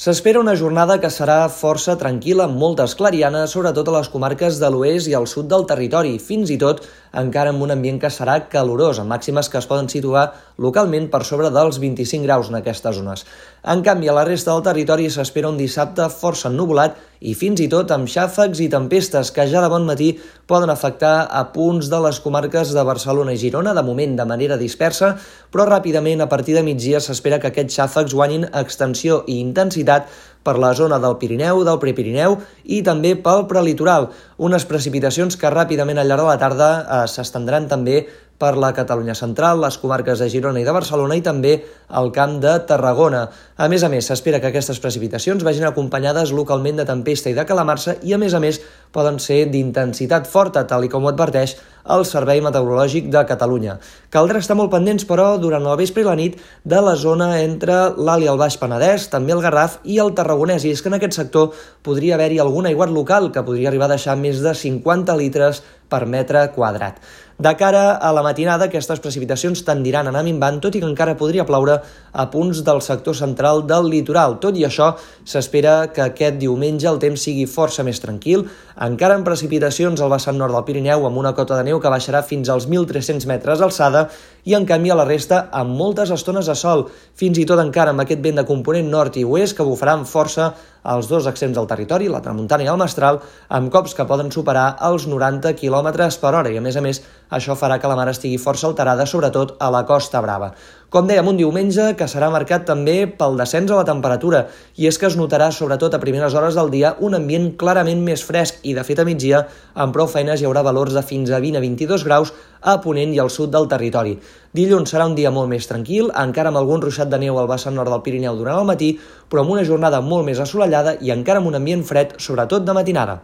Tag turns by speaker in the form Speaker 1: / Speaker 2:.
Speaker 1: S'espera una jornada que serà força tranquil·la amb moltes clarianes, sobretot a les comarques de l'oest i al sud del territori, fins i tot encara amb un ambient que serà calorós, amb màximes que es poden situar localment per sobre dels 25 graus en aquestes zones. En canvi, a la resta del territori s'espera un dissabte força ennubulat i fins i tot amb xàfecs i tempestes que ja de bon matí poden afectar a punts de les comarques de Barcelona i Girona, de moment de manera dispersa, però ràpidament a partir de migdia s'espera que aquests xàfecs guanyin extensió i intensitat per la zona del Pirineu, del Prepirineu i també pel prelitoral. Unes precipitacions que ràpidament al llarg de la tarda eh, s'estendran també per la Catalunya central, les comarques de Girona i de Barcelona i també el camp de Tarragona. A més a més, s'espera que aquestes precipitacions vagin acompanyades localment de tempesta i de calamarsa i, a més a més, poden ser d'intensitat forta, tal i com ho adverteix el Servei Meteorològic de Catalunya. Caldrà estar molt pendents, però, durant el vespre i la nit de la zona entre l'Alt i el Baix Penedès, també el Garraf i el Tarragonès, i és que en aquest sector podria haver-hi algun aiguat local que podria arribar a deixar més de 50 litres per metre quadrat. De cara a la matinada, aquestes precipitacions tendiran a anar minvant, tot i que encara podria ploure a punts del sector central del litoral. Tot i això, s'espera que aquest diumenge el temps sigui força més tranquil, encara en precipitacions al vessant nord del Pirineu amb una cota de neu que baixarà fins als 1.300 metres d'alçada i en canvi a la resta amb moltes estones de sol, fins i tot encara amb aquest vent de component nord i oest que bufaran força als dos extrems del territori, la tramuntana i el mestral, amb cops que poden superar els 90 km per hora i, a més a més, això farà que la mar estigui força alterada, sobretot a la Costa Brava. Com dèiem, un diumenge que serà marcat també pel descens a la temperatura, i és que es notarà, sobretot a primeres hores del dia, un ambient clarament més fresc i, de fet, a migdia, amb prou feines hi haurà valors de fins a 20 a 22 graus a Ponent i al sud del territori. Dilluns serà un dia molt més tranquil, encara amb algun ruixat de neu al vessant nord del Pirineu durant el matí, però amb una jornada molt més assolellada i encara amb un ambient fred, sobretot de matinada.